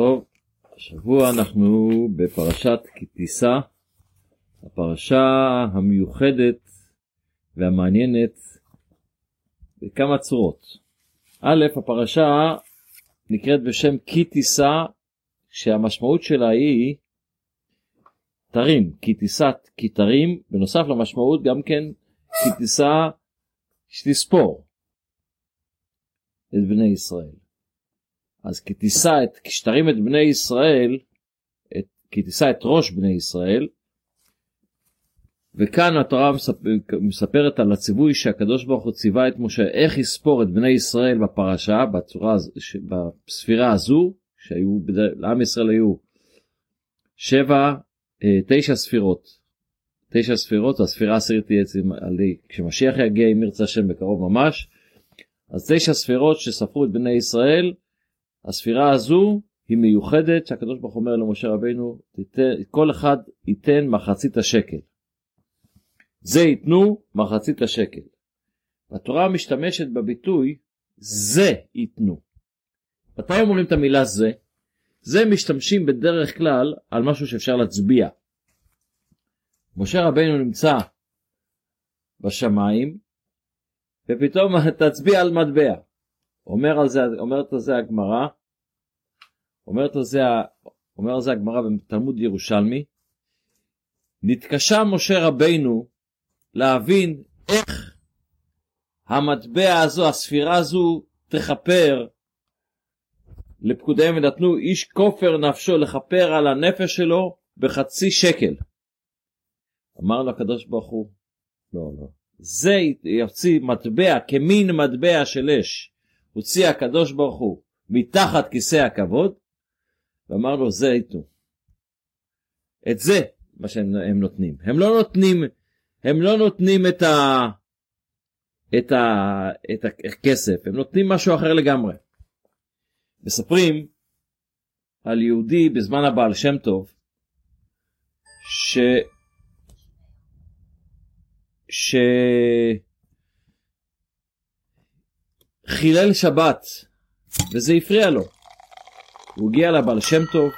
טוב, השבוע אנחנו בפרשת כי תישא, הפרשה המיוחדת והמעניינת בכמה צורות. א', הפרשה נקראת בשם כי תישא, שהמשמעות שלה היא תרים, כי תישאת כי תרים, בנוסף למשמעות גם כן כי תישא שתספור את בני ישראל. אז כי תישא את, כשתרים את בני ישראל, את, כי תישא את ראש בני ישראל, וכאן התורה מספרת על הציווי שהקדוש ברוך הוא ציווה את משה איך יספור את בני ישראל בפרשה, בצורה, בספירה הזו, שהיו, לעם ישראל היו שבע, אה, תשע ספירות. תשע ספירות, הספירה העשירית תהיה כשמשיח יגיע אם ירצה השם בקרוב ממש, אז תשע ספירות שספרו את בני ישראל, הספירה הזו היא מיוחדת שהקדוש ברוך אומר למשה רבינו, תיתן, כל אחד ייתן מחצית השקל. זה ייתנו מחצית השקל. התורה משתמשת בביטוי זה ייתנו. מתי אומרים את המילה זה? זה משתמשים בדרך כלל על משהו שאפשר להצביע. משה רבינו נמצא בשמיים ופתאום תצביע על מטבע. אומר על זה, אומרת על זה הגמרא, אומרת על זה, אומר על זה הגמרא בתלמוד ירושלמי, נתקשה משה רבינו להבין איך המטבע הזו, הספירה הזו, תכפר לפקודיהם ונתנו איש כופר נפשו לכפר על הנפש שלו בחצי שקל. אמר לו הקדוש ברוך הוא, לא, לא, זה יוציא מטבע כמין מטבע של אש, הוציא הקדוש ברוך הוא מתחת כיסא הכבוד, ואמר לו זה ייתנו. את זה מה שהם נותנים. הם לא נותנים, הם לא נותנים את, ה, את, ה, את הכסף, הם נותנים משהו אחר לגמרי. מספרים על יהודי בזמן הבעל שם טוב, ש... שחילל שבת וזה הפריע לו. הוא הגיע לבעל שם טוב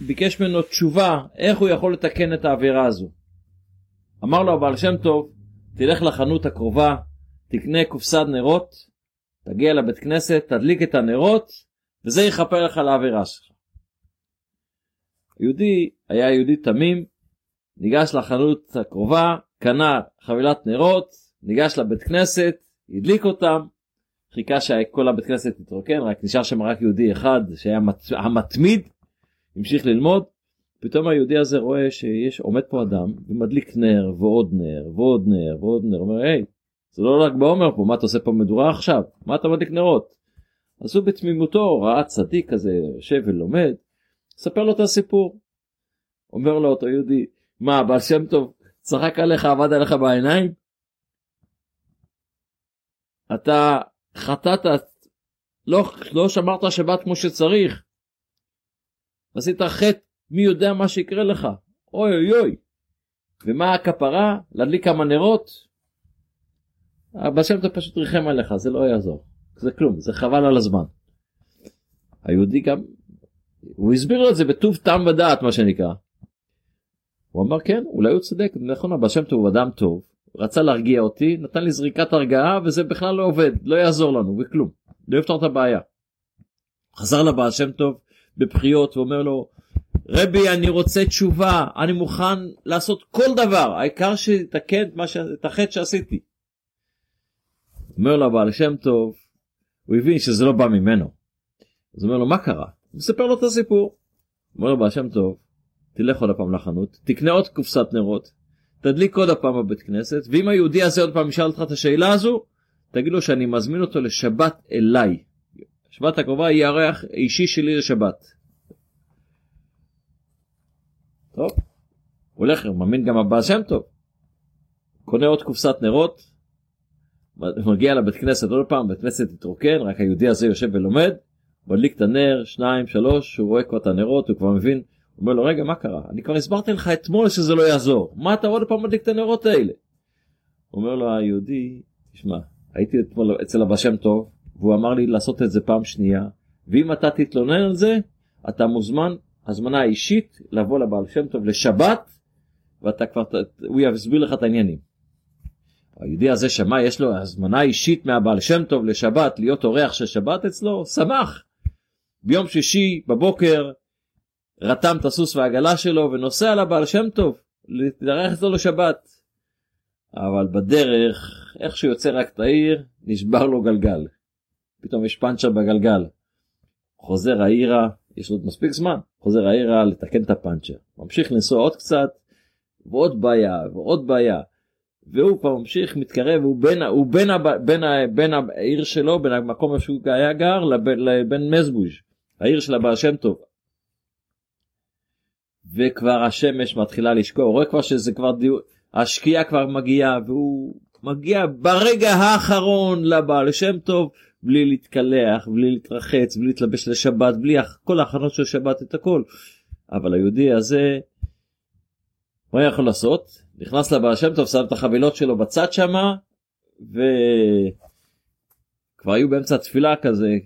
וביקש ממנו תשובה איך הוא יכול לתקן את העבירה הזו. אמר לו הבעל שם טוב, תלך לחנות הקרובה, תקנה קופסת נרות, תגיע לבית כנסת, תדליק את הנרות, וזה יכפר לך לעבירה שלך. יהודי היה יהודי תמים, ניגש לחנות הקרובה, קנה חבילת נרות, ניגש לבית כנסת, הדליק אותם, חיכה שכל הבית כנסת יתרוקן, רק נשאר שם רק יהודי אחד שהיה המתמיד, המשיך ללמוד, פתאום היהודי הזה רואה שיש עומד פה אדם ומדליק נר ועוד נר ועוד נר ועוד נר, אומר היי, זה לא רק בעומר פה, מה אתה עושה פה מדורה עכשיו? מה אתה מדליק נרות? אז הוא בתמימותו ראה צדיק כזה יושב ולומד, ספר לו את הסיפור. אומר לו אותו יהודי, מה, בעל שם טוב צחק עליך, עבד עליך בעיניים? אתה חטאת, לא, לא שמרת שבת כמו שצריך, עשית חטא, מי יודע מה שיקרה לך, אוי אוי אוי. ומה הכפרה? להדליק כמה נרות? הבעל שם טוב פשוט ריחם עליך, זה לא יעזור, זה כלום, זה חבל על הזמן. היהודי גם, הוא הסביר לו את זה בטוב טעם ודעת מה שנקרא. הוא אמר כן, אולי הוא צודק, נכון, הבעל שם טוב הוא אדם טוב, רצה להרגיע אותי, נתן לי זריקת הרגעה וזה בכלל לא עובד, לא יעזור לנו וכלום, לא יפתור את הבעיה. חזר לבעל שם טוב בבחיות ואומר לו, רבי אני רוצה תשובה, אני מוכן לעשות כל דבר, העיקר שתקן את החטא שעשיתי. אומר לו הבעל שם טוב, הוא הבין שזה לא בא ממנו. אז אומר לו מה קרה? הוא מספר לו את הסיפור. אומר לו בעל שם טוב, תלך עוד הפעם לחנות, תקנה עוד קופסת נרות, תדליק עוד הפעם בבית כנסת, ואם היהודי הזה עוד פעם ישאל אותך את השאלה הזו, תגיד לו שאני מזמין אותו לשבת אליי. שבת הקרובה היא הריח אישי שלי לשבת. טוב, הולך, הוא מאמין גם הבעל שם טוב. קונה עוד קופסת נרות, מגיע לבית כנסת עוד פעם, בית כנסת התרוקן, רק היהודי הזה יושב ולומד, מדליק את הנר, שניים, שלוש, הוא רואה כבר את הנרות, הוא כבר מבין, אומר לו רגע מה קרה, אני כבר הסברתי לך אתמול שזה לא יעזור, מה אתה עוד פעם מדליק את הנרות האלה? אומר לו היהודי, תשמע, הייתי אתמול אצל הבא שם טוב, והוא אמר לי לעשות את זה פעם שנייה, ואם אתה תתלונן על זה, אתה מוזמן, הזמנה אישית, לבוא לבעל שם טוב לשבת, ואתה כבר, הוא יסביר לך את העניינים. היהודי הזה שמע, יש לו הזמנה אישית מהבעל שם טוב לשבת, להיות אורח של שבת אצלו, שמח. ביום שישי בבוקר רתם את הסוס והעגלה שלו ונוסע לבעל שם טוב, להתארח אצלו לשבת. אבל בדרך, איך שהוא יוצא רק את העיר, נשבר לו גלגל. פתאום יש פאנצ'ר בגלגל. חוזר העירה, יש לו עוד מספיק זמן, חוזר העירה לתקן את הפאנצ'ר. ממשיך לנסוע עוד קצת, ועוד בעיה, ועוד בעיה. והוא כבר ממשיך, מתקרב, הוא בין, הוא בין, בין, בין, בין העיר שלו, בין המקום שהוא היה גר, לבין, לבין מזבוז', העיר של הבעל שם טוב. וכבר השמש מתחילה לשקוע, הוא רואה כבר שזה כבר דיו... השקיעה כבר מגיעה, והוא מגיע ברגע האחרון לבעל שם טוב, בלי להתקלח, בלי להתרחץ, בלי להתלבש לשבת, בלי כל ההכנות של שבת, את הכל. אבל היהודי הזה, מה היה יכול לעשות? נכנס לבעל שם טוב, שם את החבילות שלו בצד שמה, וכבר היו באמצע התפילה כזה.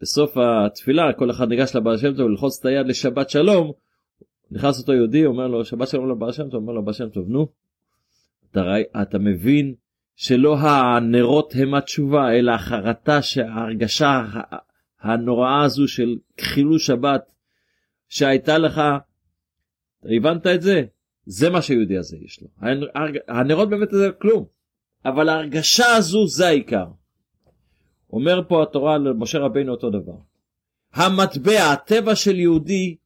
בסוף התפילה כל אחד ניגש לבעל שם טוב ללחוץ את היד לשבת שלום. נכנס אותו יהודי אומר לו שבת שלום לבעל שם טוב אומר לו בעל שם טוב נו אתה, אתה מבין שלא הנרות הם התשובה אלא החרטה שההרגשה הנוראה הזו של חילול שבת שהייתה לך הבנת את זה זה מה שיהודי הזה יש לו. הנרות באמת זה כלום, אבל ההרגשה הזו זה העיקר. אומר פה התורה למשה רבינו אותו דבר. המטבע, הטבע של יהודי,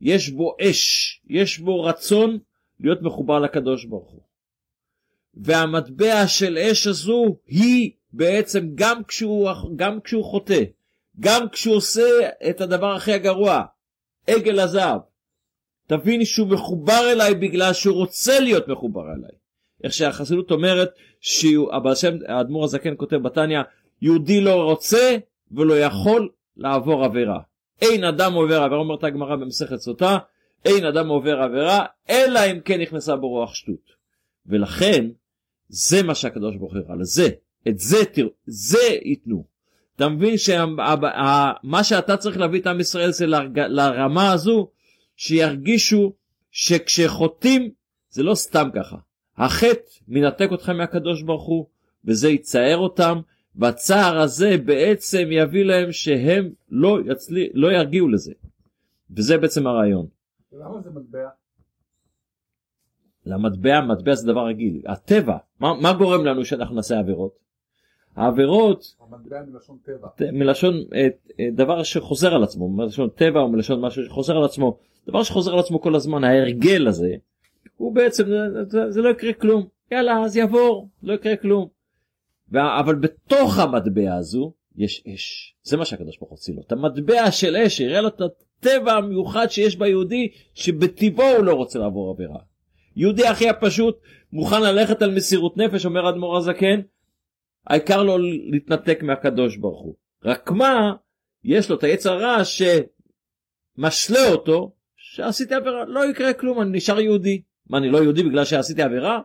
יש בו אש, יש בו רצון להיות מחובר לקדוש ברוך הוא. והמטבע של אש הזו היא בעצם גם כשהוא, גם כשהוא חוטא, גם כשהוא עושה את הדבר הכי הגרוע, עגל הזהב, תביני שהוא מחובר אליי בגלל שהוא רוצה להיות מחובר אליי. איך שהחסידות אומרת שהבעל שם האדמו"ר הזקן כותב בתניא יהודי לא רוצה ולא יכול לעבור עבירה. אין אדם עובר עבירה אומרת הגמרא במסכת סוטה אין אדם עובר עבירה אלא אם כן נכנסה בו רוח שטות. ולכן זה מה שהקדוש ברוך הוא הראה לזה את זה תראו זה ייתנו. אתה מבין שמה שאתה צריך להביא את עם ישראל זה לרמה הזו שירגישו שכשחוטאים זה לא סתם ככה. החטא מנתק אותך מהקדוש ברוך הוא וזה יצער אותם והצער הזה בעצם יביא להם שהם לא, יצלי, לא ירגיעו לזה. וזה בעצם הרעיון. למה זה מטבע? למטבע, מטבע זה דבר רגיל. הטבע, מה, מה גורם לנו שאנחנו נעשה עבירות? העבירות, המטבע מלשון טבע, מלשון אה, אה, דבר שחוזר על עצמו, מלשון טבע או מלשון משהו שחוזר על עצמו, דבר שחוזר על עצמו כל הזמן, ההרגל הזה, הוא בעצם, זה, זה לא יקרה כלום, יאללה אז יעבור, לא יקרה כלום. אבל בתוך המטבע הזו יש אש, זה מה שהקדוש ברוך הוא הוציא לו, את המטבע של אש, יראה לו את הטבע המיוחד שיש ביהודי, שבטבעו הוא לא רוצה לעבור עבירה. יהודי הכי הפשוט מוכן ללכת על מסירות נפש, אומר אדמו"ר הזקן, העיקר לא להתנתק מהקדוש ברוך הוא. רק מה, יש לו את היצר רע שמשלה אותו, שעשיתי עבירה, לא יקרה כלום, אני נשאר יהודי. מה, אני לא יהודי בגלל שעשיתי עבירה?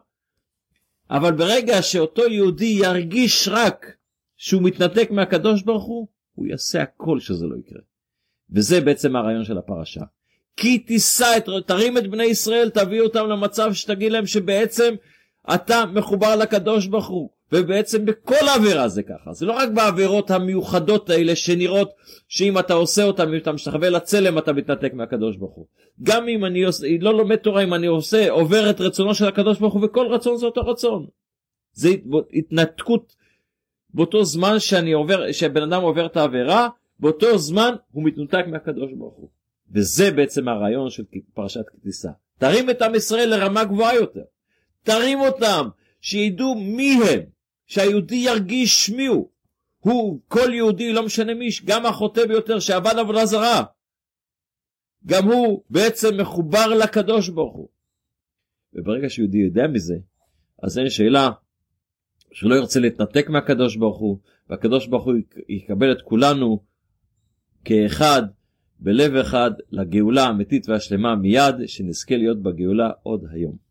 אבל ברגע שאותו יהודי ירגיש רק שהוא מתנתק מהקדוש ברוך הוא, הוא יעשה הכל שזה לא יקרה. וזה בעצם הרעיון של הפרשה. כי תישא את, תרים את בני ישראל, תביא אותם למצב שתגיד להם שבעצם אתה מחובר לקדוש ברוך הוא. ובעצם בכל עבירה זה ככה, זה לא רק בעבירות המיוחדות האלה שנראות שאם אתה עושה אותן, אם אתה משתחווה לצלם אתה מתנתק מהקדוש ברוך הוא. גם אם אני עושה, לא לומד תורה, אם אני עושה, עובר את רצונו של הקדוש ברוך הוא וכל רצון זה אותו רצון. זה התנתקות באותו זמן שאני עובר, שבן אדם עובר את העבירה, באותו זמן הוא מתנותק מהקדוש ברוך הוא. וזה בעצם הרעיון של פרשת כתיסה. תרים את עם ישראל לרמה גבוהה יותר. תרים אותם, שידעו מי הם. שהיהודי ירגיש מי הוא. הוא, כל יהודי, לא משנה מי, גם החוטא ביותר שעבד עבודה זרה, גם הוא בעצם מחובר לקדוש ברוך הוא. וברגע שיהודי יודע מזה, אז אין שאלה שלא ירצה להתנתק מהקדוש ברוך הוא, והקדוש ברוך הוא יקבל את כולנו כאחד, בלב אחד, לגאולה האמיתית והשלמה מיד, שנזכה להיות בגאולה עוד היום.